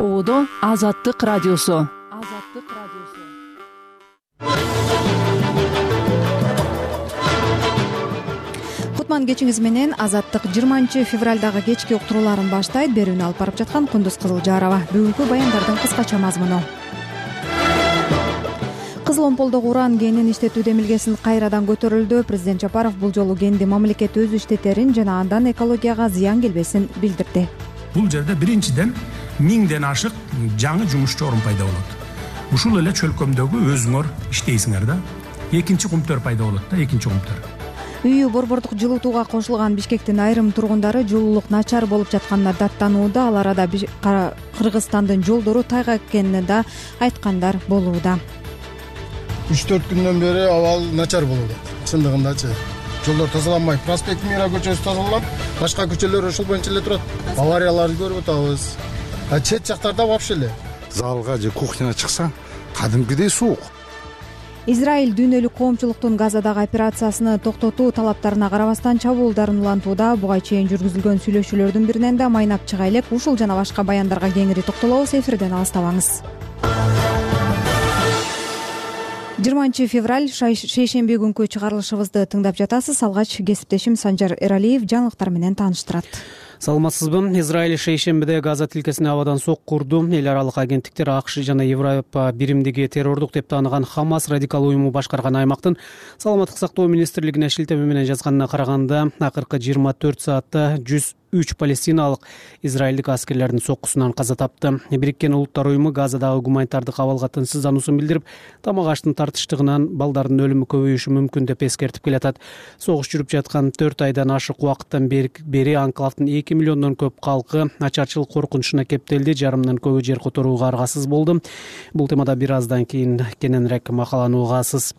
оодо азаттык радиосу. Азаттык радиосу. Кутман кечиңиз менен азаттык жыйырманчы февралдагы кечки уктурууларын баштайт берүүнү алып барып жаткан кундуз кызылжарова бүгүнкү баяндардын кыскача мазмуну. Кызыл омполдогу уран кенин иштетүү демилгесин кайрадан көтөрүлдү. Президент жапаров бул жолу кенди мамлекет өзү иштетерин жана андан экологияга зыян келбесин билдирди. Бул жерде биринчиден миңден ашык жаңы жумушчу орун пайда болот. Ушул эле чөлкөмдөгү өзүңөр иштейсиңер да. Экинчи кумтөр пайда болот да экинчи кумтөр. Үйү борбордук жылытууга кошулган бишкектин айрым тургундары жылуулук начар болуп жатканына даттанууда ал арада кыргызстандын жолдору тайгак экенин да айткандар болууда. Үч төрт күндөн бери абал начар болуп атат чындыгындачы жолдор тазаланбайт проспект мира көчөсү тазаланат башка көчөлөр ошол боюнча эле турат. Аварияларды көрүп атабыз а чет жактарда вообще эле? Залга же кухняга чыксаң кадимкидей суук. Израиль дүйнөлүк коомчулуктун газадагы операциясыны токтотуу талаптарына карабастан чабуулдарын улантууда буга чейин жүргүзүлгөн сүйлөшүүлөрдүн биринен да майнап чыга элек ушул жана башка баяндарга кеңири токтолобуз эфирден алыстабаңыз. Жыйырманчы февраль шейшемби күнкү чыгарылышыбызды тыңдап жатасыз. Алгач кесиптешим санжар эралиев жаңылыктар менен тааныштырат саламатсызбы? Израиль шейшембиде газа тилкесине абадан сокку урду эл аралык агенттиктер акш жана европа биримдиги террордук деп тааныган хамас радикал уюму башкарган аймактын саламаттык сактоо министрлигине шилтеме менен жазганына караганда акыркы жыйырма төрт саатта жүз үч палестиналык израилдик аскерлердин соккусунан каза тапты. Бириккен улуттар уюму газадагы гуманитардык абалга тынчсыздануусун билдирип тамак аштын тартыштыгынан балдардын өлүмү көбөйүшү мүмкүн деп эскертип келатат. Согуш жүрүп жаткан төрт айдан ашык убакыттан бери анклавдын эки миллиондон көп калкы ачарчылык коркунучуна кептелди жарымынан көбү жер которууга аргасыз болду. Бул темада бир аздан кийин кененирээк макаланы угасыз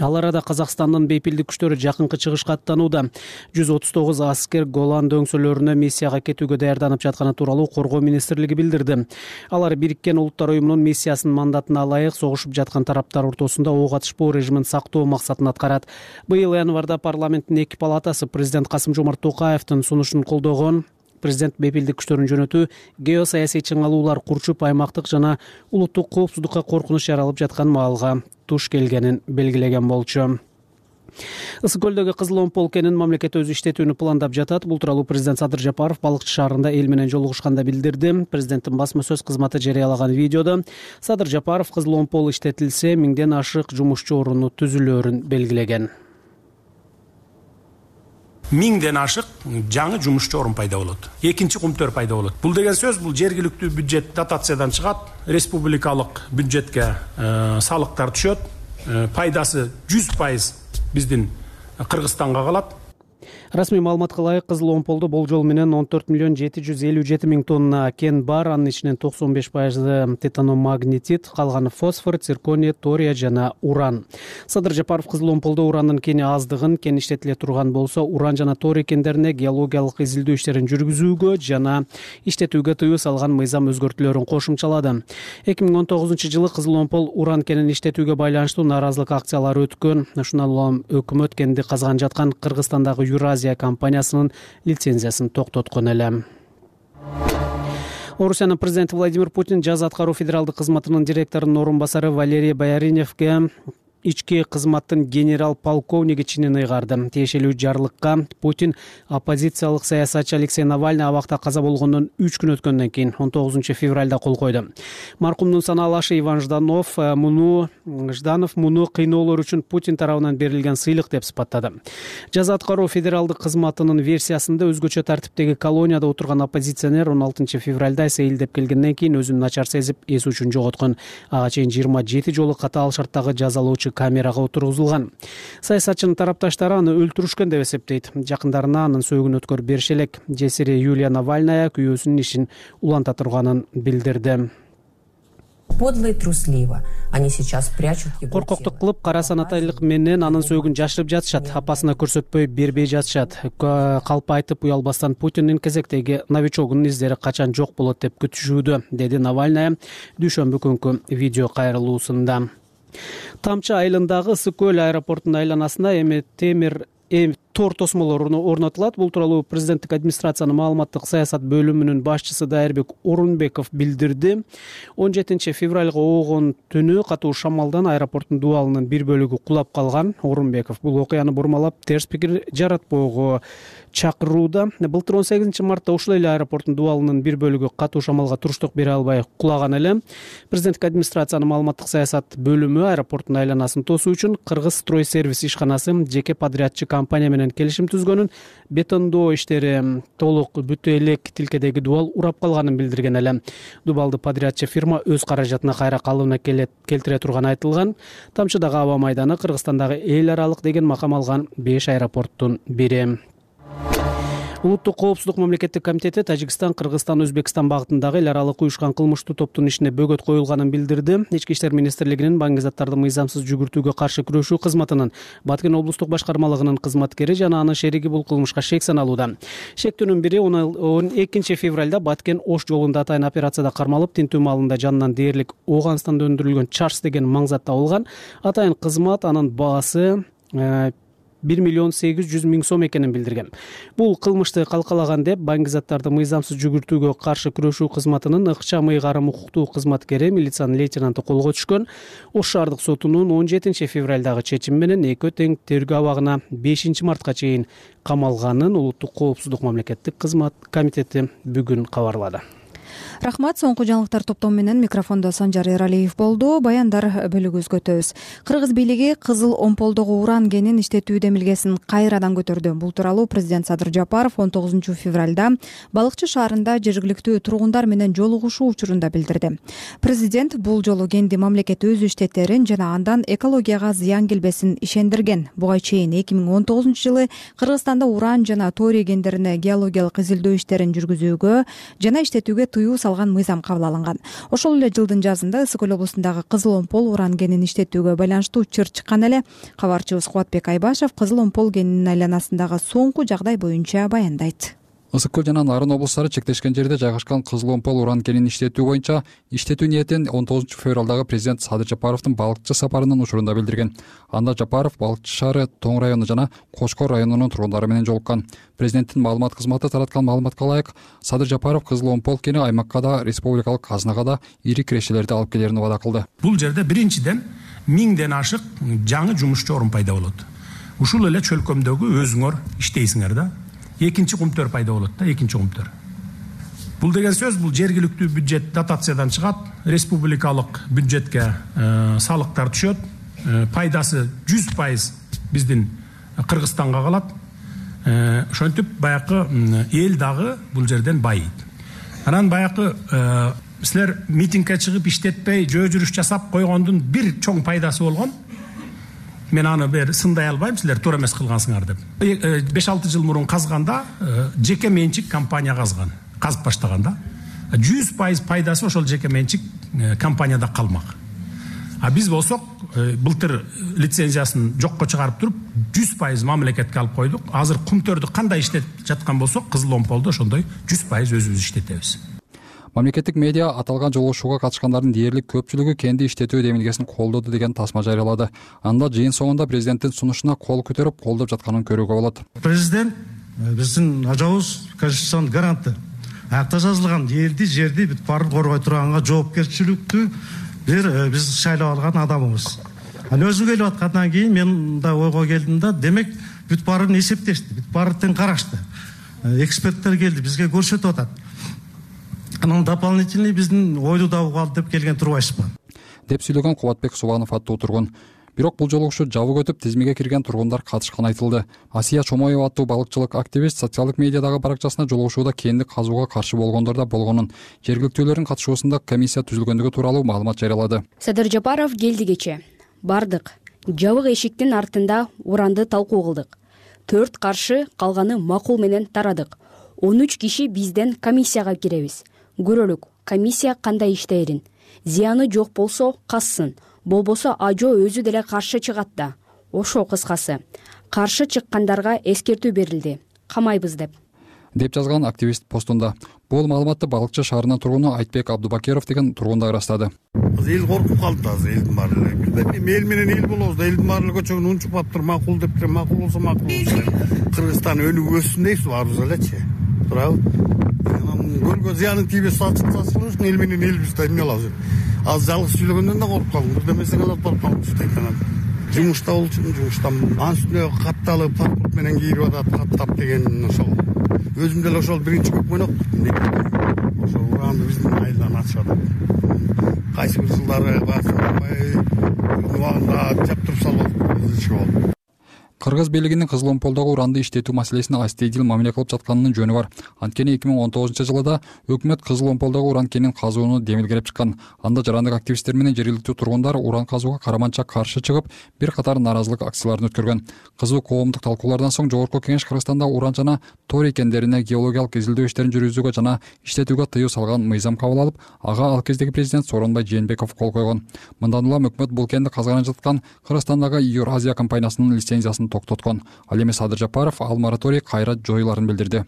ал арада казакстандын бейпилдик күчтөрү жакынкы чыгышка аттанууда. Жүз отуз тогуз аскер голан дөңсөлөрүнө миссияга кетүүгө даярданып жатканы тууралуу коргоо министрлиги билдирди. Алар бириккен улуттар уюмунун миссиясынын мандатына ылайык согушуп жаткан тараптар ортосунда ок атышпоо режимин сактоо максатын аткарат. Быйыл январда парламенттин эки палатасы президент касым жомарт токаевдин сунушун колдогон президент бейпилдик күчтөрүн жөнөтүү геосаясий чыңалуулар курчуп аймактык жана улуттук коопсуздукка коркунуч жаралып жаткан маалга туш келгенин белгилеген болчу. Ысык көлдөгү кызыл омпол кенин мамлекет өзү иштетүүнү пландап жатат. Бул тууралуу президент садыр жапаров балыкчы шаарында эл менен жолугушканда билдирди. Президенттин басма сөз кызматы жарыялаган видеодо садыр жапаров кызыл омпол иштетилсе миңден ашык жумушчу орунду түзүлөөрүн белгилеген миңден ашык жаңы жумушчу орун пайда болот. Экинчи кумтөр пайда болот. Бул деген сөз бул жергиликтүү бюджет дотациядан чыгат. Республикалык бюджетке э, салыктар түшөт. Э, пайдасы жүз пайыз биздин кыргызстанга калат расмий маалыматка ылайык кызыл омполдо болжол менен он төрт миллион жети жүз элүү жети миң тонна кен бар. Анын ичинен токсон беш пайызы титаномагнетит калганы фосфор циркония тория жана уран. Садыр жапаров кызыл омполдо урандын кени аздыгын кен иштетиле турган болсо уран жана торий кендерине геологиялык изилдөө иштерин жүргүзүүгө жана иштетүүгө тыюу салган мыйзам өзгөртүүлөрүн кошумчалады. Эки миң он тогузунчу жылы кызыл омпол уран кенин иштетүүгө байланыштуу нааразылык акциялары өткөн. Ушундан улам өкмөт кенди казган жаткан кыргызстандагы компаниясынын лицензиясын токтоткон эле. Орусиянын президенти владимир путин жаз аткаруу федералдык кызматынын директорунун орун басары валерий бояриневге ички кызматтын генерал полковниги чинин ыйгарды. Тиешелүү жарлыкка путин оппозициялык саясатчы алексей навальный абакта каза болгондон үч күн өткөндөн кийин он тогузунчу февралда кол койду. Маркумдун санаалашы иван жданов э, муну жданов муну кыйноолор үчүн путин тарабынан берилген сыйлык деп сыпаттады. Жаза аткаруу федералдык кызматынын версиясында өзгөчө тартиптеги колонияда отурган оппозиционер он алтынчы февралда сейилдеп келгенден кийин өзүн начар сезип эс учун жоготкон. Ага чейин жыйырма жети жолу катаал шарттагы жазалоочу камерага отургузулган саясатчынын тарапташтары аны өлтүрүшкөн деп эсептейт. Жакындарына анын сөөгүн өткөрүп бериши элек жесири юлия навальная күйөөсүнүн ишин уланта турганын билдирди. Подло и трусливо они сейчас прячут его коркоктук кылып кара санатайлык менен анын сөөгүн жашырып жатышат апасына көрсөтпөй бербей жатышат. Калп айтып уялбастан путиндин кезектеги новичогунун издери качан жок болот деп күтүшүүдө деди навальная дүйшөмбү күнкү видео кайрылуусунда тамчы айылындагы ысык көл аэропортунун айланасында эми темир тор тосмолор орнотулат. Бул тууралуу президенттик администрациянын маалыматтык саясат бөлүмүнүн башчысы дайырбек орунбеков билдирди. Он жетинчи февралга оогон түнү катуу шамалдан аэропорттун дубалынын бир бөлүгү кулап калган орунбеков. Бул окуяны бурмалап терс пикир жаратпоого чакырууда. Былтыр он сегизинчи мартта ушул эле аэропорттун дубалынын бир бөлүгү катуу шамалга туруштук бере албай кулаган эле. Президенттик администрациянын маалыматтык саясат бөлүмү аэропорттун айланасын тосуу үчүн кыргыз строй сервис ишканасы жеке подрядчы компания менен келишим түзгөнүн бетондоо иштери толук бүтө элек тилкедеги дубал урап калганын билдирген эле. Дубалды подрядчы фирма өз каражатына кайра калыбына келтире турганы айтылган. Тамчыдагы аба майданы кыргызстандагы эл аралык деген макам алган беш аэропорттун бири улуттук коопсуздук мамлекеттик комитети тажикстан кыргызстан өзбекстан багытындагы эл аралык уюшкан кылмыштуу топтун ишине бөгөт коюлганын билдирди. Ички иштер министрлигинин баңгизаттарды мыйзамсыз жүгүртүүгө каршы күрөшүү кызматынын баткен облустук башкармалыгынын кызматкери жана анын шериги бул кылмышка шек саналууда. Шектүүнүн бири он экинчи февралда баткен ош жолунда атайын операцияда кармалып тинтүү маалында жанынан дээрлик ооганстанда өндүрүлгөн чарс деген маң зат табылган атайын кызмат анын баасы э, бир миллион сегиз жүз миң сом экенин билдирген. Бул кылмышты калкалаган деп баңгизаттарды мыйзамсыз жүгүртүүгө каршы күрөшүү кызматынын ыкчам ыйгарым укуктуу кызматкери милициянын лейтенанту колго түшкөн. Ош шаардык сотунун он жетинчи февралдагы чечими менен экөө тең тергөө абагына бешинчи мартка чейин камалганын улуттук коопсуздук мамлекеттик кызмат комитети бүгүн кабарлады рахмат соңку жаңылыктар топтому менен микрофондо санжар эралиев болду. Баяндар бөлүгүбүзгө өтөбүз кыргыз бийлиги кызыл омполдогу уран кенин иштетүү демилгесин кайрадан көтөрдү. Бул тууралуу президент садыр жапаров он тогузунчу февралда балыкчы шаарында жергиликтүү тургундар менен жолугушуу учурунда билдирди. Президент бул жолу кенди мамлекет өз иштеттерин жана андан экологияга зыян келбесин ишендирген. Буга чейин эки миң он тогузунчу жылы кыргызстанда уран жана торий кендерине геологиялык изилдөө иштерин жүргүзүүгө жана иштетүүгө тыюу салган мыйзам кабыл алынган. Ошол эле жылдын жазында ысык көл облусундагы кызыл омпол уран кенин иштетүүгө байланыштуу чыр чыккан эле кабарчыбыз кубатбек айбашев кызыл омпол кенинин айланасындагы соңку жагдай боюнча баяндайт ысык көл жана нарын облустары чектешкен жерде жайгашкан кызыл омпол уран кенин иштетүү боюнча иштетүү ниетин он тогузунчу февралдагы президент садыр жапаровдун балыкчы сапарынын учурунда билдирген. Анда жапаров балыкчы шаары тоң району жана кочкор районунун тургундары менен жолуккан. Президенттин маалымат кызматы тараткан маалыматка ылайык садыр жапаров кызыл омпол кени аймакка да республикалык казынага да ири кирешелерди алып келерин убада кылды. Бул жерде биринчиден миңден ашык жаңы жумушчу орун пайда болот. Ушул эле чөлкөмдөгү өзүңөр иштейсиңер да экинчи кумтөр пайда болот да экинчи кумтөр. Бул деген сөз бул жергиликтүү бюджет дотациядан чыгат республикалык бюджетке э, салыктар түшөт. Э, пайдасы жүз пайыз биздин кыргызстанга калат. Э, ошентип баягы эл дагы бул жерден баийт анан баягы силер митингге чыгып иштетпей жөө жүрүш жасап койгондун бир чоң пайдасы болгон мен аны бир сындай албайм силер туура эмес кылгансыңар деп. Э, беш алты жыл мурун казганда э, жеке менчик компания казган казып баштаган да жүз пайыз пайдасы ошол жеке менчик э, компанияда калмак. А биз болсок былтыр лицензиясын жокко чыгарып туруп жүз пайыз мамлекетке алып койдук. Азыр кумтөрдү кандай иштетип жаткан болсок кызыл омполду ошондой жүз пайыз өзүбүз иштетебиз мамлекеттик медиа аталган жолугушууга катышкандардын дээрлик көпчүлүгү кенди иштетүү демилгесин колдоду деген тасма жарыялады. Анда жыйын соңунда президенттин сунушуна кол көтөрүп колдоп жатканын көрүүгө болот. Президент э, биздин ажабыбыз конституциянын гаранты аякта жазылган элди жерди бүт баарын коргой турганга жоопкерчиликтүү бир э, биз шайлап алган адамыбыз. Анан өзүм келип аткандан кийин мен мындай ойго келдим да демек бүт баарын эсептешти бүт баары тең карашты. Э, эксперттер келди бизге көрсөтүп атат анан дополнительный биздин ойду да угалы деп келген турбайсызбы? Деп сүйлөгөн кубатбек субанов аттуу тургун бирок бул жолугушуу жабык өтүп тизмеге кирген тургундар катышканы айтылды. Асия чомоева аттуу балыкчылык активист социалдык медиадагы баракчасына жолугушууда кенди казууга каршы болгондор да болгонун. Жергиликтүүлөрдүн катышуусунда комиссия түзүлгөндүгү тууралуу маалымат жарыялады. Садыр жапаров келди кечээ бардык. Жабык эшиктин артында уранды талкуу кылдык. Төрт каршы калганы макул менен тарадык. Он үч киши бизден комиссияга киребиз көрөлүк. Комиссия кандай иштээрин зыяны жок болсо кассын болбосо ажо өзү деле каршы чыгат да. Ошо кыскасы. Каршы чыккандарга эскертүү берилди. Камайбыз деп. Деп жазган активист постунда. Бул маалыматты балыкчы шаарынын тургуну айтбек абдубакиров деген тургун да ырастады. Азыр эл коркуп калды азыр элдин баары эле эми эл менен эл болобуз да. Элдин баары эле көчөгөн унчуп калыптыр макул дептир макул болсо макул кыргызстан өнүгүп өссүн дейбиз баарыбыз элечи туурабы анан көлгө зыяны тийбес сачылыш үчүн эл менен элбиз да эмне кылабыз азыр жалгыз сүйлөгөндөн да коркуп калдым бирдемесине алып барып калыш анан жумушта болчумун жумуштамын анын үстүнө катталып паспорт менен кирип атат каттап деген ошол. Өзүм деле ошол биринчи көкмөнөк ошо уранды биздин айылдан ачып атат кайсы бир жылдары баягы убагында жаптырып салып атып болуп кыргыз бийлигинин кызыл омполдогу уранды иштетүү маселесине астейдил мамиле кылып жатканынын жөнү бар. Анткени эки миң он тогузунчу жылы да өкмөт кызыл омполдогу уран кенин казууну демилгелеп чыккан. Анда жарандык активисттер менен жергиликтүү тургундар уран казууга караманча каршы чыгып бир катар нааразылык акцияларын өткөргөн. Кызуу коомдук талкуулардан соң жогорку кеңеш кыргызстанда уран жана торий кендерине геологиялык изилдөө иштерин жүргүзүүгө жана иштетүүгө тыюу салган мыйзам кабыл алып ага ал кездеги президент сооронбай жээнбеков кол койгон. Мындан улам өкмөт бул кенди казганып жаткан кыргызстандагы юразия компаниясынын лицензиясын токтоткон. Ал эми садыр жапаров ал мораторий кайра жоюларын билдирди.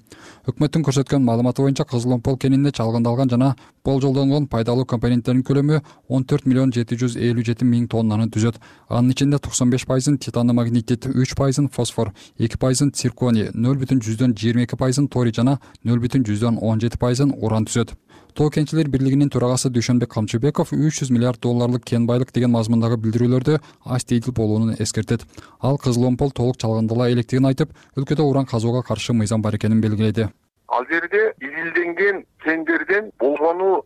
Өкмөттүн көрсөткөн маалыматы боюнча кызыл омпол кенинде чалгындалган жана болжолдонгон пайдалуу компоненттердин көлөмү он төрт миллион жети жүз элүү жети миң тоннаны түзөт. Анын ичинде токсон беш пайызын титаномагнетит үч пайызын фосфор эки пайызын цирконий нөл бүтүн жүздөн жыйырма эки пайызын торий жана нөл бүтүн жүздөн он жети пайызын уран түзөт тоо кенчилер бирлигинин төрагасы дүйшөнбек камчыбеков үч жүз миллиард долларлык кен байлык деген мазмундагы билдирүүлөрдө астейдил болуунун эскертет. Ал кызыл омпол толук чалгындала электигин айтып өлкөдө уран казууга каршы мыйзам бар экенин белгиледи ал жерде изилденген кендерден болгону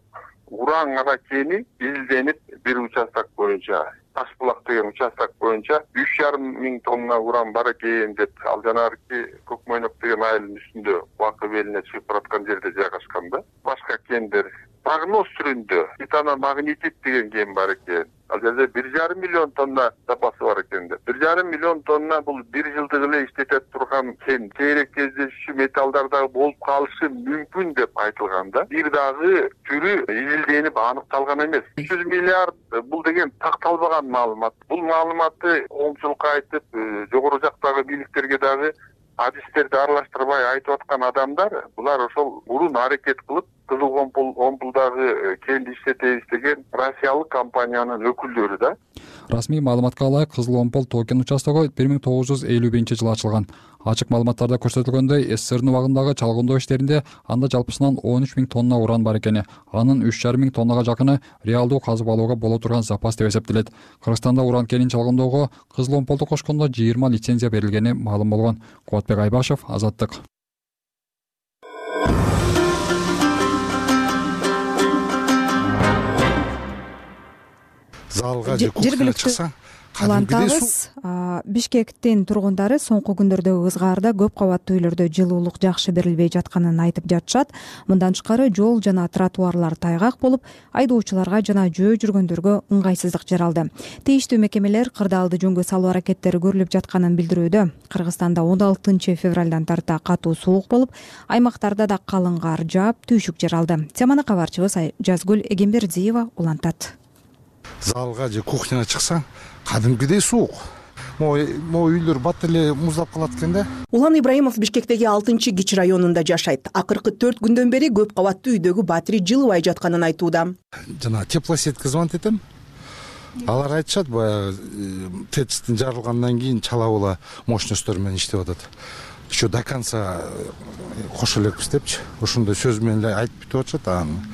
уран гана кени изилденип бир участок боюнча таш булак деген участок боюнча үч жарым миң тонна уран бар экен деп ал жанагы көк мойнок деген айылдын үстүндө бакы белине чыгып бараткан жерде жайгашкан да. Башка кендер прогноз түрүндө титаномагнетит деген кен бар экен. Ал жерде бир жарым миллион тонна запасы бар экен деп бир жарым миллион тонна бул бир жылдык эле иштете турган кен сейрек кездешүүчү металлдар дагы болуп калышы мүмкүн деп айтылган да. Бир дагы түрү изилденип аныкталган эмес. Үч жүз миллиард бул деген такталбаган маалымат. Бул маалыматты коомчулукка айтып э, жогору жактагы бийликтерге дагы адистерди аралаштырбай айтып аткан адамдар булар ошол мурун аракет кылып кызыл омпулдагы э, кенди иштетебиз деген россиялык компаниянын өкүлдөрү да расмий маалыматка ылайык кызыл омпол тоо кен участогу бир миң тогуз жүз элүү биринчи жылы ачылган. Ачык маалыматтарда көрсөтүлгөндөй сссрдин убагындагы чалгындоо иштеринде анда жалпысынан он үч миң тонна уран бар экени. Анын үч жарым миң тоннага жакыны реалдуу казып алууга боло турган запас деп эсептелет. Кыргызстанда уран кенин чалгындоого кызыл омполду кошкондо жыйырма лицензия берилгени маалым болгон. Кубатбек айбашев азаттык залга же кухняга чыксаң улантабыз бишкектин тургундары соңку күндөрдө ызгаарда көп кабаттуу үйлөрдө жылуулук жакшы берилбей жатканын айтып жатышат. Мындан тышкары жол жана тротуарлар тайгак болуп айдоочуларга жана жөө жүргөндөргө ыңгайсыздык жаралды тийиштүү мекемелер кырдаалды жөнгө салуу аракеттери көрүлүп жатканын билдирүүдө кыргызстанда он алтынчы февралдан тарта катуу суук болуп аймактарда да калың кар жаап түйшүк жаралды теманы кабарчыбыз жазгүл эгембердиева улантат залга же кухняга чыксаң кадимкидей суук. Могу үйлөр бат эле муздап калат экен да. Улан ибраимов бишкектеги алтынчы кичи районунда жашайт. Акыркы төрт күндөн бери көп кабаттуу үйдөгү батирей жылыбай жатканын айтууда. Жанагы теплосетьке звонить этем. Алар айтышат баягы э, тэцтин жарылгандан кийин чала була мощностьтор менен иштеп атат. Еще до конца э, кошо элекпиз депчи. Ошондой сөз менен эле айтып бүтүп атышат анан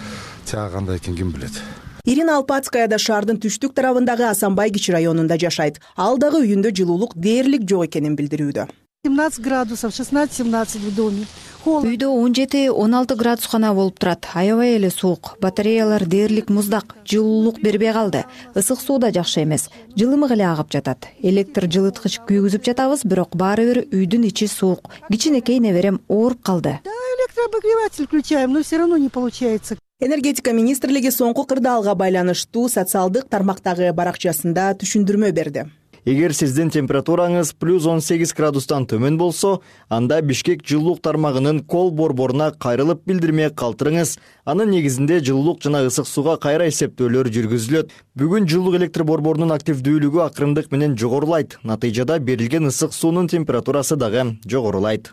тиягы кандай экенин ким билет ирина алпацкая да шаардын түштүк тарабындагы асанбай кичи районунда жашайт. Ал дагы үйүндө жылуулук дээрлик жок экенин билдирүүдө. Семнадцать градусов шестнадцать семнадцать в доме. Үйдө он жети он алты градус гана болуп турат. Аябай эле суук. Батареялар дээрлик муздак жылуулук бербей калды. Ысык суу да жакшы эмес. Жылымык эле агып жатат. Электр жылыткыч күйгүзүп жатабыз бирок баары бир үйдүн ичи суук. Кичинекей неберем ооруп калды. Да электрообогреватель включаем но все равно не получается энергетика министрлиги соңку кырдаалга байланыштуу социалдык тармактагы баракчасында түшүндүрмө берди. Эгер сиздин температураңыз плюс он сегиз градустан төмөн болсо анда бишкек жылуулук тармагынын кол борборуна кайрылып билдирме калтырыңыз. Анын негизинде жылуулук жана ысык сууга кайра эсептөөлөр жүргүзүлөт. Бүгүн жылуулук электр борборунун активдүүлүгү акырындык менен жогорулайт. Натыйжада берилген ысык суунун температурасы дагы жогорулайт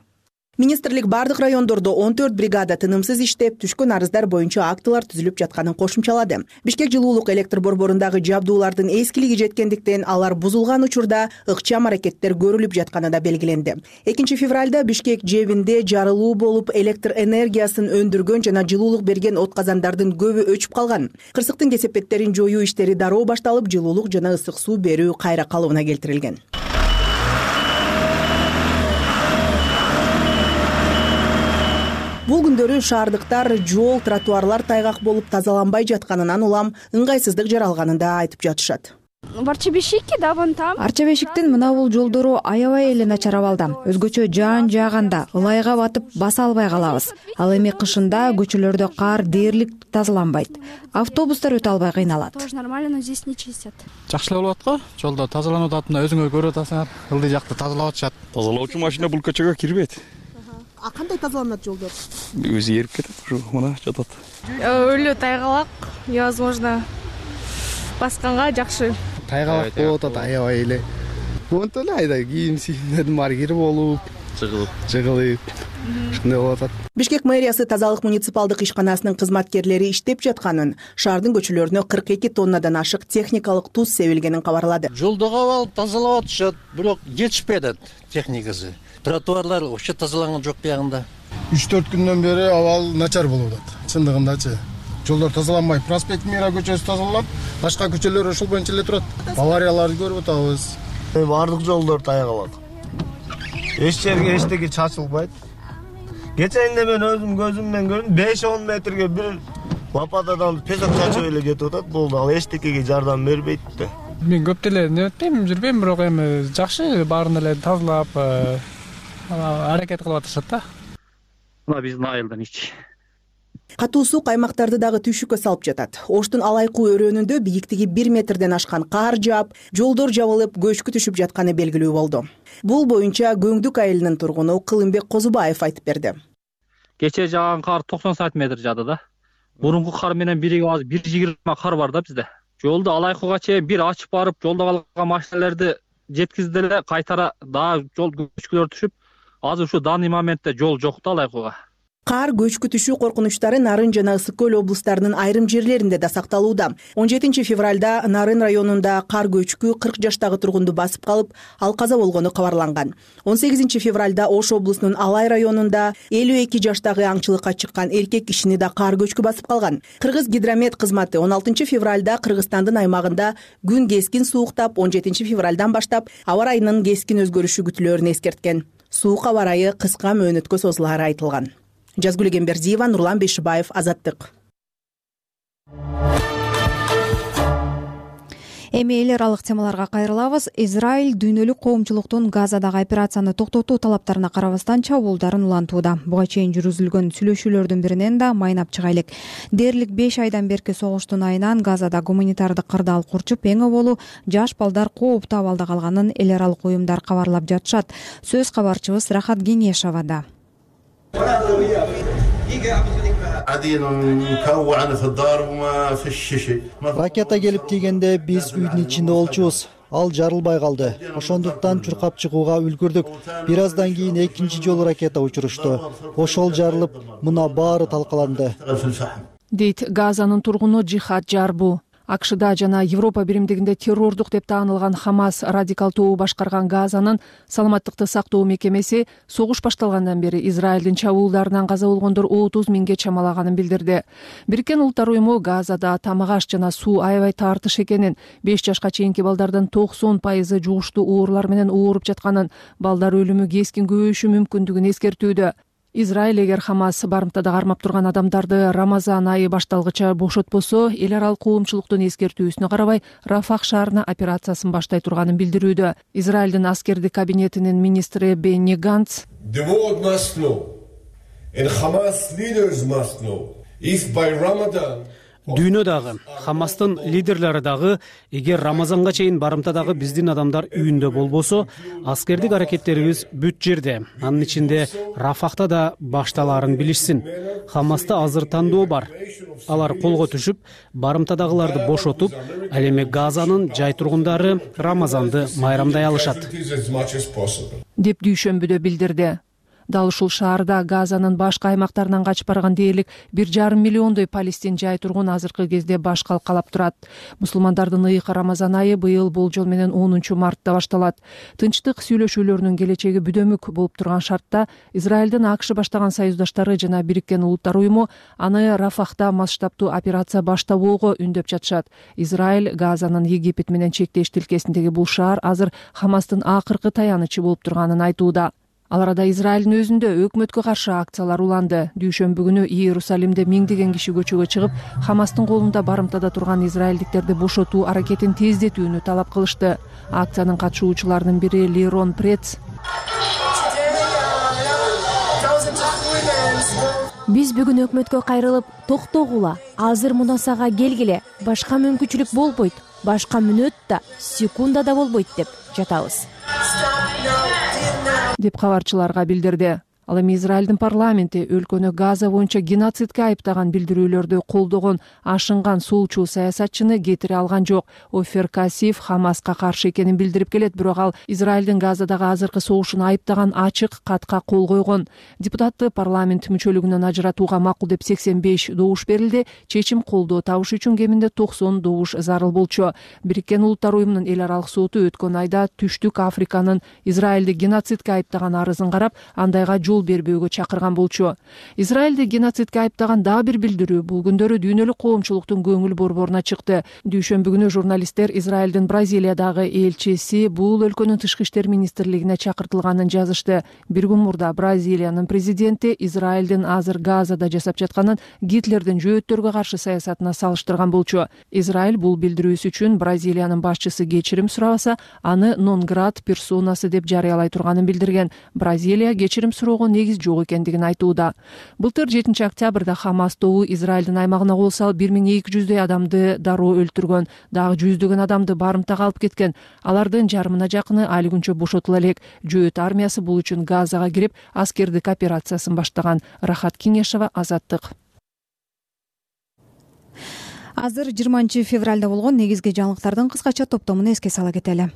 министрлик баардык райондордо он төрт бригада тынымсыз иштеп түшкөн арыздар боюнча актылар түзүлүп жатканын кошумчалады. Бишкек жылуулук электр борборундагы жабдуулардын эскилиги жеткендиктен алар бузулган учурда ыкчам аракеттер көрүлүп жатканы да белгиленди. Экинчи февралда бишкек жэбинде жарылуу болуп электр энергиясын өндүргөн жана жылуулук берген от казандардын көбү өчүп калган. Кырсыктын кесепеттерин жоюу иштери дароо башталып жылуулук жана ысык суу берүү кайра калыбына келтирилген бул күндөрү шаардыктар жол тротуарлар тайгак болуп тазаланбай жатканынан улам ыңгайсыздык жаралганын да айтып жатышат. Бешики да вон там. Арча бешиктин мына бул жолдору аябай эле начар абалда өзгөчө жаан жааганда ылайга батып баса албай калабыз. Ал эми кышында көчөлөрдө кар дээрлик тазаланбайт. Автобустар өтө албай кыйналат. Тоже нормально но здесь не чистят. Жакшы эле болуп атко жолдо тазаланып атат мына өзүңөр көрүп атасыңар. Ылдый жакты тазалап атышат. Тазалоочу машина бул көчөгө кирбейт а кандай тазаланат жолдор? Өзү эрип кетет ушу мына жатат. Өлө тайгалак невозможно басканга жакшы. Тайгалак болуп атат аябай эле. Монтип эле айда кийим сийимдердин баары кирип болуп жыгылып. жыгылып ушундай болуп атат. Бишкек мэриясы тазалык муниципалдык ишканасынын кызматкерлери иштеп жатканын шаардын көчөлөрүнө кырк эки тоннадан ашык техникалык туз себилгенин кабарлады жолдогу абал тазалап атышат бирок жетишпей атат техникасы тротуарлар вообще тазаланган жок биягында үч төрт күндөн бери абал начар болуп атат. Чындыгындачы. Жолдор тазаланбайт проспект мира көчөсү тазаланат башка көчөлөр ошол боюнча эле турат. Аварияларды көрүп атабыз. Баардык жолдор тайгалат эч жерге эчтеке чачылбайт. Кечээинде мен өзүм көзүм менен көрдүм беш он метрге бир лопатадан песок чачып эле кетип атат. Болду ал эчтекеге жардам бербейт да мен көп деле неметпейм жүрбөйм бирок эми жакшы баарын эле тазалап э, аракет кылып атышат да? Мына биздин айылдын ичи. Катуу суу каймактарды дагы түйшүккө салып жатат. Оштун алайкуу өрөөнүндө бийиктиги бир метрден ашкан кар жаап жолдор жабылып көчкү түшүп жатканы белгилүү болду. Бул боюнча көңдүк айылынын тургуну кылымбек козубаев айтып берди. Кечээ жааган кар токсон сантиметр жаады да. Мурунку кар менен биригип азыр бир жыйырма кар бар да бизде. Жолду алайкууга чейин бир ачып барып жолдо калган машинелерди жеткизди эле кайтара дагы жол көчкүлөр түшүп азыр ушу данный моментте жол жок да алайкууга кар көчкү түшүү коркунучтары нарын жана ысык көл облустарынын айрым жерлеринде да сакталууда. Он жетинчи февралда нарын районунда кар көчкү кырк жаштагы тургунду басып калып ал каза болгону кабарланган. Он сегизинчи февралда ош облусунун алай районунда элүү эки жаштагы аңчылыкка чыккан эркек кишини да кар көчкү басып калган. Кыргыз гидромет кызматы он алтынчы февралда кыргызстандын аймагында күн кескин сууктап он жетинчи февралдан баштап аба ырайынын кескин өзгөрүшү күтүлөөрүн эскерткен суук аба ырайы кыска мөөнөткө созулаары айтылган. Жазгүл эгембердиева нурлан бейшибаев азаттык эми эл аралык темаларга кайрылабыз. Израиль дүйнөлүк коомчулуктун газадагы операцияны токтотуу талаптарына карабастан чабуулдарын улантууда. Буга чейин жүргүзүлгөн сүйлөшүүлөрдүн биринен да майнап чыга элек дээрлик беш айдан берки согуштун айынан газада гуманитардык кырдаал курчуп эң оболу жаш балдар кооптуу абалда калганын эл аралык уюмдар кабарлап жатышат. Сөз кабарчыбыз рахат кеңешовада ракета келип тийгенде биз үйдүн ичинде болчубуз. Ал жарылбай калды. Ошондуктан чуркап чыгууга үлгүрдүк. Бир аздан кийин экинчи жолу ракета учурушту ошол жарылып мына баары талкаланды. Дейт газанын тургуну жихад жарбу акшда жана европа биримдигинде террордук деп таанылган хамас радикал тобу башкарган газанын саламаттыкты сактоо мекемеси согуш башталгандан бери израилдин чабуулдарынан каза болгондор отуз миңге чамалаганын билдирди. Бириккен улуттар уюму газада тамак аш жана суу аябай тартыш экенин беш жашка чейинки балдардын токсон пайызы жугуштуу оорулар менен ооруп жатканын балдар өлүмү кескин көбөйүшү мүмкүндүгүн эскертүүдө израиль эгер хамас барымтада кармап турган адамдарды рамазан айы башталгыча бошотпосо эл аралык коомчулуктун эскертүүсүнө карабай рафах шаарына операциясын баштай турганын билдирүүдө. Израилдин аскердик кабинетинин министри бенни ганц дүйнө дагы хамастын лидерлери дагы эгер рамазанга чейин барымтадагы биздин адамдар үйүндө болбосо аскердик аракеттерибиз бүт жерде. Анын ичинде рафахта да башталаарын билишсин. Хамаста азыр тандоо бар. Алар колго түшүп барымтадагыларды бошотуп ал эми газанын жай тургундары рамазанды майрамдай алышат. Деп дүйшөмбүдө билдирди дал ушул шаарда газанын башка аймактарынан качып барган дээрлик бир жарым миллиондой палестин жай тургун азыркы кезде баш калкалап турат. Мусулмандардын ыйык рамазан айы быйыл болжол менен онунчу мартта башталат. Тынчтык сүйлөшүүлөрүнүн келечеги бүдөмүк болуп турган шартта израилдин акш баштаган союздаштары жана бириккен улуттар уюму аны рафахта масштабдуу операция баштабоого үндөп жатышат. Израиль газанын египет менен чектеш тилкесиндеги бул шаар азыр хамастын акыркы таянычы болуп турганын айтууда ал арада израилдин өзүндө өкмөткө каршы акциялар уланды. Дүйшөмбү күнү иерусалимде миңдеген киши көчөгө чыгып хамастын колунда барымтада турган израилдиктерди бошотуу аракетин тездетүүнү талап кылышты. Акциянын катышуучуларынын бири лерон прец биз бүгүн өкмөткө кайрылып токтогула. Азыр мунасага келгиле. Башка мүмкүнчүлүк болбойт. Башка мүнөт да секунда да болбойт деп жатабыз деп кабарчыларга билдирди ал эми израилдин парламенти өлкөнү газа боюнча геноцидке айыптаган билдирүүлөрдү колдогон ашынган солчу саясатчыны кетире алган жок. Офер касиф хамаска каршы экенин билдирип келет бирок ал израилдин газадагы азыркы согушун айыптаган ачык катка кол койгон. Депутатты парламент мүчөлүгүнөн ажыратууга макул деп сексен беш добуш берилди. Чечим колдоо табыш үчүн кеминде токсон добуш зарыл болчу. Бириккен улуттар уюмунун эл аралык соту өткөн айда түштүк африканын израилди геноцидке айыптаган арызын карап андайга жол бербөөгө чакырган болчу. Израилди геноцидке айыптаган дагы бир билдирүү бул күндөрү дүйнөлүк коомчулуктун көңүл борборуна чыкты. Дүйшөмбү күнү журналисттер израилдин бразилиядагы элчиси бул өлкөнүн тышкы иштер министрлигине чакыртылганын жазышты. Бир күн мурда бразилиянын президенти израилдин азыр газада жасап жатканын гитлердин жөөттөргө каршы саясатына салыштырган болчу. Израиль бул билдирүүсү үчүн бразилиянын башчысы кечирим сурабаса аны нон град персонасы деп жарыялай турганын билдирген. Бразилия кечирим суроого негиз жок экендигин айтууда. Былтыр жетинчи октябрда хамас тобу израилдин аймагына кол салып бир миң эки жүздөй адамды дароо өлтүргөн. Дагы жүздөгөн адамды барымтага алып кеткен. Алардын жарымына жакыны али күнчө бошотула элек. Жөөт армиясы бул үчүн газага кирип аскердик операциясын баштаган. Рахат кеңешова азаттык. Азыр жыйырманчы февралда болгон негизги жаңылыктардын кыскача топтомун эске сала кетели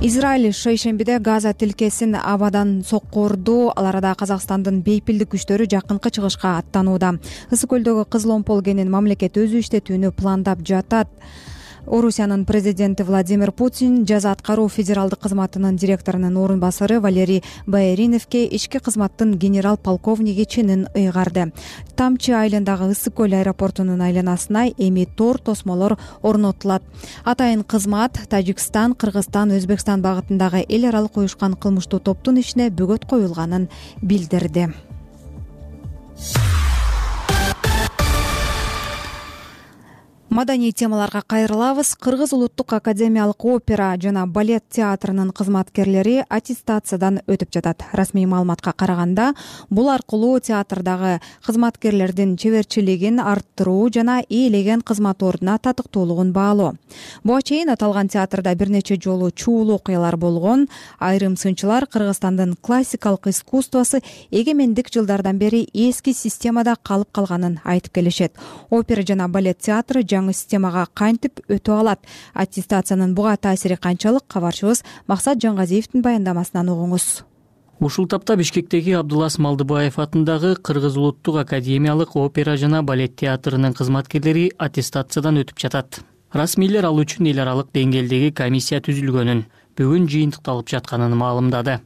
израиль шейшембиде газа тилкесин абадан соккурду ал арада казакстандын бейпилдик күчтөрү жакынкы чыгышка аттанууда. Ысык көлдөгү кызыл омпол кенин мамлекет өзү иштетүүнү пландап жатат орусиянын президенти владимир путин жаза аткаруу федералдык кызматынын директорунун орун басары валерий баэриновке ички кызматтын генерал полковниги ченин ыйгарды. Тамчы айылындагы ысык көл аэропортунун айланасына эми тор тосмолор орнотулат. Атайын кызмат тажикстан кыргызстан өзбекстан багытындагы эл аралык уюшкан кылмыштуу топтун ишине бөгөт коюлганын билдирди маданий темаларга кайрылабыз. Кыргыз улуттук академиялык опера жана балет театрынын кызматкерлери аттестациядан өтүп жатат. Расмий маалыматка караганда бул аркылуу театрдагы кызматкерлердин чеберчилигин арттыруу жана ээлеген кызмат ордуна татыктуулугун баалоо. Буга чейин аталган театрда бир нече жолу чуулуу окуялар болгон. Айрым сынчылар кыргызстандын классикалык искусствосу эгемендик жылдардан бери эски системада калып калганын айтып келишет. Опера жана балет театры жаңы системага кантип өтө алат? Аттестациянын буга таасири канчалык кабарчыбыз максат жангазиевдин баяндамасынан угуңуз. Ушул тапта бишкектеги абдулас малдыбаев атындагы кыргыз улуттук академиялык опера жана балет театрынын кызматкерлери аттестациядан өтүп жатат. Расмийлер ал үчүн эл аралык деңгээлдеги комиссия түзүлгөнүн бүгүн жыйынтыкталып жатканын маалымдады.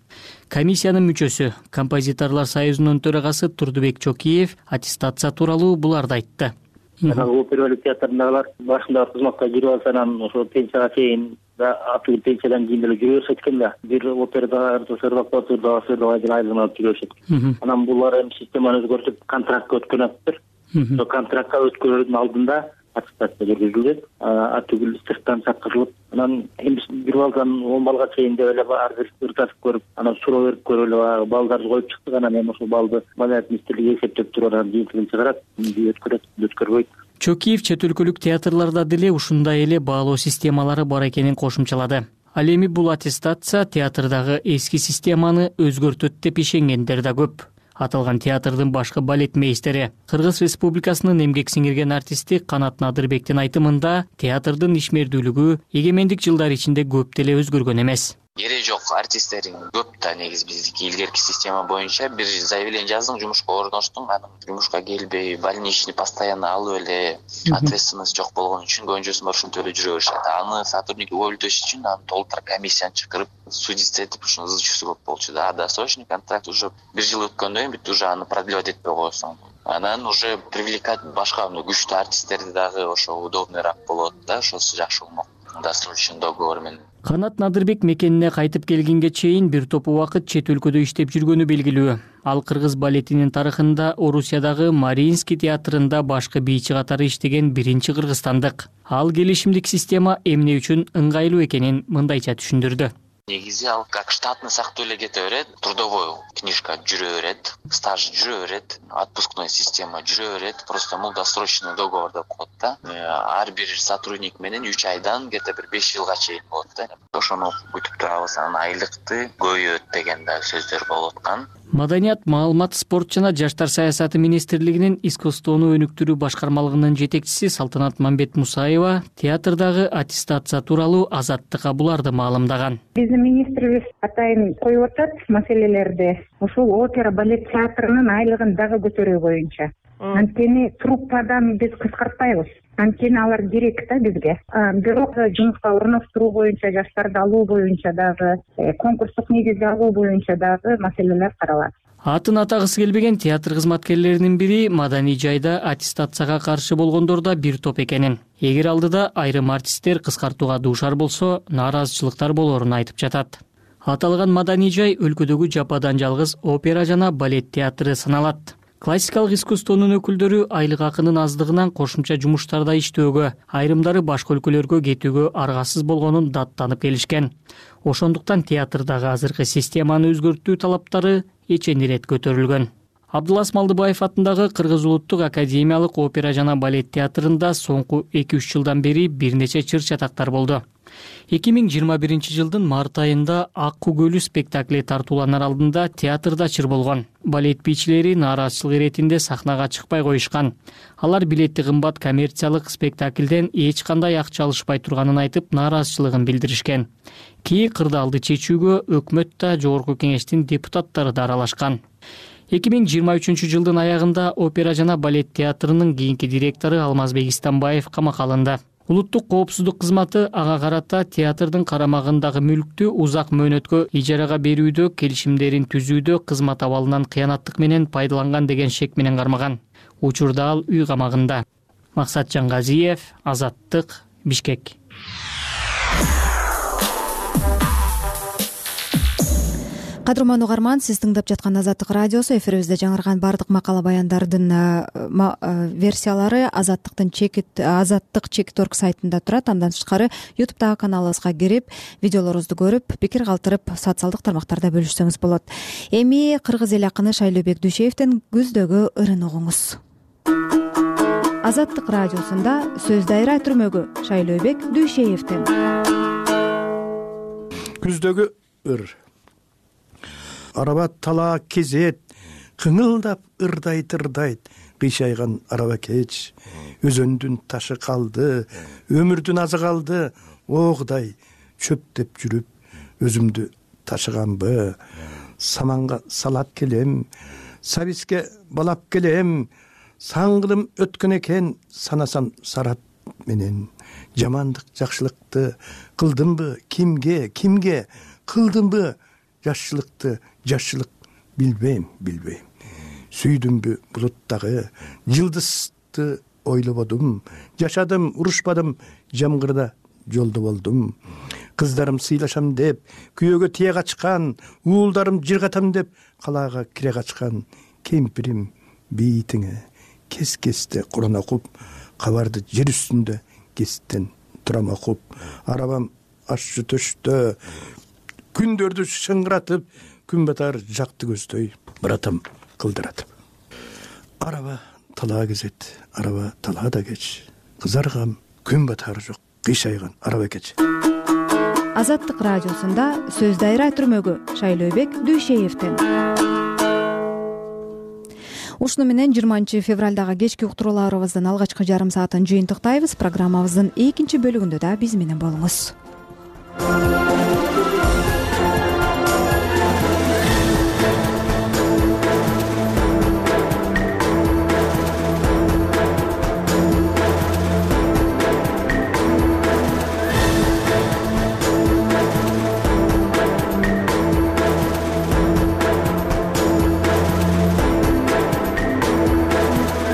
Комиссиянын мүчөсү композиторлор союзунун төрагасы турдубек чокиев аттестация тууралуу буларды айтты жанагы опера балет театрындагылар башында кызматка кирип алса анан ошо пенсияга чейин аты пенсиядан кийин деле жүрө беришет экен да. Бир операда сыйырбак батыр дагы сыйырбай деле айылын алып жүрө беришет анан булар эми системаны өзгөртүп контрактка өткөн атыптыр. Ошо контрактка өткөрүүдүн алдында аттестация жүргүзүлдү атүгүл сырттан чакырылып анан эми бир балдан он балга чейин деп эле ар бир ырташып көрүп анан суроо берип көрүп эле баягы балдарды коюп чыктык. Анан эми ошол балды маданият министрлиги эсептеп туруп анан жыйынтыгын чыгарат өткөрөт өткөрбөйт. Чокиев чет өлкөлүк театрларда деле ушундай эле баалоо системалары бар экенин кошумчалады. Ал эми бул аттестация театрдагы эски системаны өзгөртөт деп ишенгендер да көп аталган театрдын башкы балет мейстери кыргыз республикасынын эмгек сиңирген артисти канат надырбектин айтымында театрдын ишмердүүлүгү эгемендик жылдар ичинде көп деле өзгөргөн эмес кереги жок артисттериң көп да негизи биздики илгерки система боюнча бир заявление жаздың жумушка орноштуң анан жумушка келбей больничный постоянно алып эле ответственность жок болгон үчүн көбүнчөсү барып ушинтип эле жүрө беришет. Аны сотрудник уволить үчүн аны толтура комиссияны чакырып судиться этип ушуну ызычуусу көп болчу да. А досрочный контракт уже бир жыл өткөндөн кийин бүт уже аны продлевать этпей коесуң анан уже привлекать башка мындай күчтүү артисттерди дагы ошо удобныйраак болот да ошосу жакшы болмок. Досрочный договор менен канат надырбек мекенине кайтып келгенге чейин бир топ убакыт чет өлкөдө иштеп жүргөнү белгилүү. Ал кыргыз балетинин тарыхында орусиядагы мариинский театрында башкы бийчи катары иштеген биринчи кыргызстандык. Ал келишимдик система эмне үчүн ыңгайлуу экенин мындайча түшүндүрдү негизи ал как штатный сыяктуу эле кете берет трудовой книжка жүрө берет стаж жүрө берет отпускной система жүрө берет просто бул досрочный договор деп коет да. Э, ар бир сотрудник менен үч айдан где то бир беш жылга чейин болот да. Ошону күтүп турабыз анан айлыкты көбөйөт деген дагы сөздөр болуп аткан маданият маалымат спорт жана жаштар саясаты министрлигинин искусствону өнүктүрүү башкармалыгынын жетекчиси салтанат мамбет мусаева театрдагы аттестация тууралуу азаттык абуларды маалымдаган. Биздин министрибиз атайын коюп атат маселелерди. Ушул опера балет театрынын айлыгын дагы көтөрүү боюнча анткени труппадан биз кыскартпайбыз. Анткени алар керек да бизге. Бирок жумушка орноштуруу боюнча жаштарды алуу боюнча дагы э, конкурстук негизде алуу боюнча дагы маселелер каралат. Атын атагысы келбеген театр кызматкерлеринин бири маданий жайда аттестацияга каршы болгондор да бир топ экенин. Эгер алдыда айрым артисттер кыскартууга дуушар болсо нааразычылыктар болоорун айтып жатат. Аталган маданий жай өлкөдөгү жападан жалгыз опера жана балет театры саналат классикалык искусствонун өкүлдөрү айлык акынын аздыгынан кошумча жумуштарда иштөөгө айрымдары башка өлкөлөргө кетүүгө аргасыз болгонун даттанып келишкен. Ошондуктан театрдагы азыркы системаны өзгөртүү талаптары эчеndi ирет көтөрүлгөн абдылас малдыбаев атындагы кыргыз улуттук академиялык опера жана балет театрында соңку эки үч жылдан бери бир нече чыр чатактар болду. Эки миң жыйырма биринчи жылдын март айында аккуу көлү спектакли тартууланар алдында театрда чыр болгон. Балет бийчилери нааразычылык иретинде сахнага чыкпай коюшкан. Алар билети кымбат коммерциялык спектаклден эч кандай акча алышпай турганын айтып нааразычылыгын билдиришкен. Кээ кырдаалды чечүүгө өкмөт да жогорку кеңештин депутаттары да аралашкан эки миң жыйырма үчүнчү жылдын аягында опера жана балет театрынын кийинки директору алмазбек истамбаев камакка алынды. Улуттук коопсуздук кызматы ага карата театрдын карамагындагы мүлктү узак мөөнөткө ижарага берүүдө келишимдерин түзүүдө кызмат абалынан кыянаттык менен пайдаланган деген шек менен кармаган. Учурда ал үй камагында. Максат жангазиев азаттык бишкек кадырман угарман сиз тыңдап жаткан азаттык радиосу эфирибизде жаңырган баардык макала баяндардын э, э, версиялары азаттыктын чекит азаттык чекит орг сайтында турат. Андан тышкары ютубтагы каналыбызга кирип видеолорубузду көрүп пикир калтырып социалдык тармактарда бөлүшсөңүз болот. Эми кыргыз эл акыны шайлообек дүйшеевдин күздөгү ырын угуңуз азаттык радиосунда сөз дайра түрмөгү шайлообек дүйшеевдин. Күздөгү ыр араба талаа кезет кыңылдап ырдайт ырдайт кыйшайган араба кеч. Өзөндүн ташы калды. Өмүрдүн азы калды. О кудай чөптөп жүрүп өзүмдү ташыганбы? Саманга салат келем. Сабиске балап келем. Саңгылым өткөн экен. Санасам сарат менен. Жамандык жакшылыкты кылдымбы? Кимге кимге кылдымбы? Жакшылыкты жакшылык билбейм билбейм. Сүйдүмбү булуттагы жылдызды ойлободум. Жашадым урушпадым жамгырда жолдо болдум кыздарым сыйлашам деп күйөөгө тие качкан уулдарым жыргатам деп калаага кире качкан кемпирим бейитиңе кес кезде куран окуп кабарды жер үстүндө кесиптен турам окуп. Арабам ашчу төштө күндөрдү шыңгыратып күн батар жакты көздөй братам кылдыратып араба талаа кезет араба талаада кеч. Кызаргам күн батары жок кыйшайган араба кеч. Азаттык радиосунда сөз дайра түрмөгү шайлообек дүйшеевдин. Ушуну менен жыйырманчы февралдагы кечки уктурууларыбыздын алгачкы жарым саатын жыйынтыктайбыз. Программабыздын экинчи бөлүгүндө да биз менен болуңуз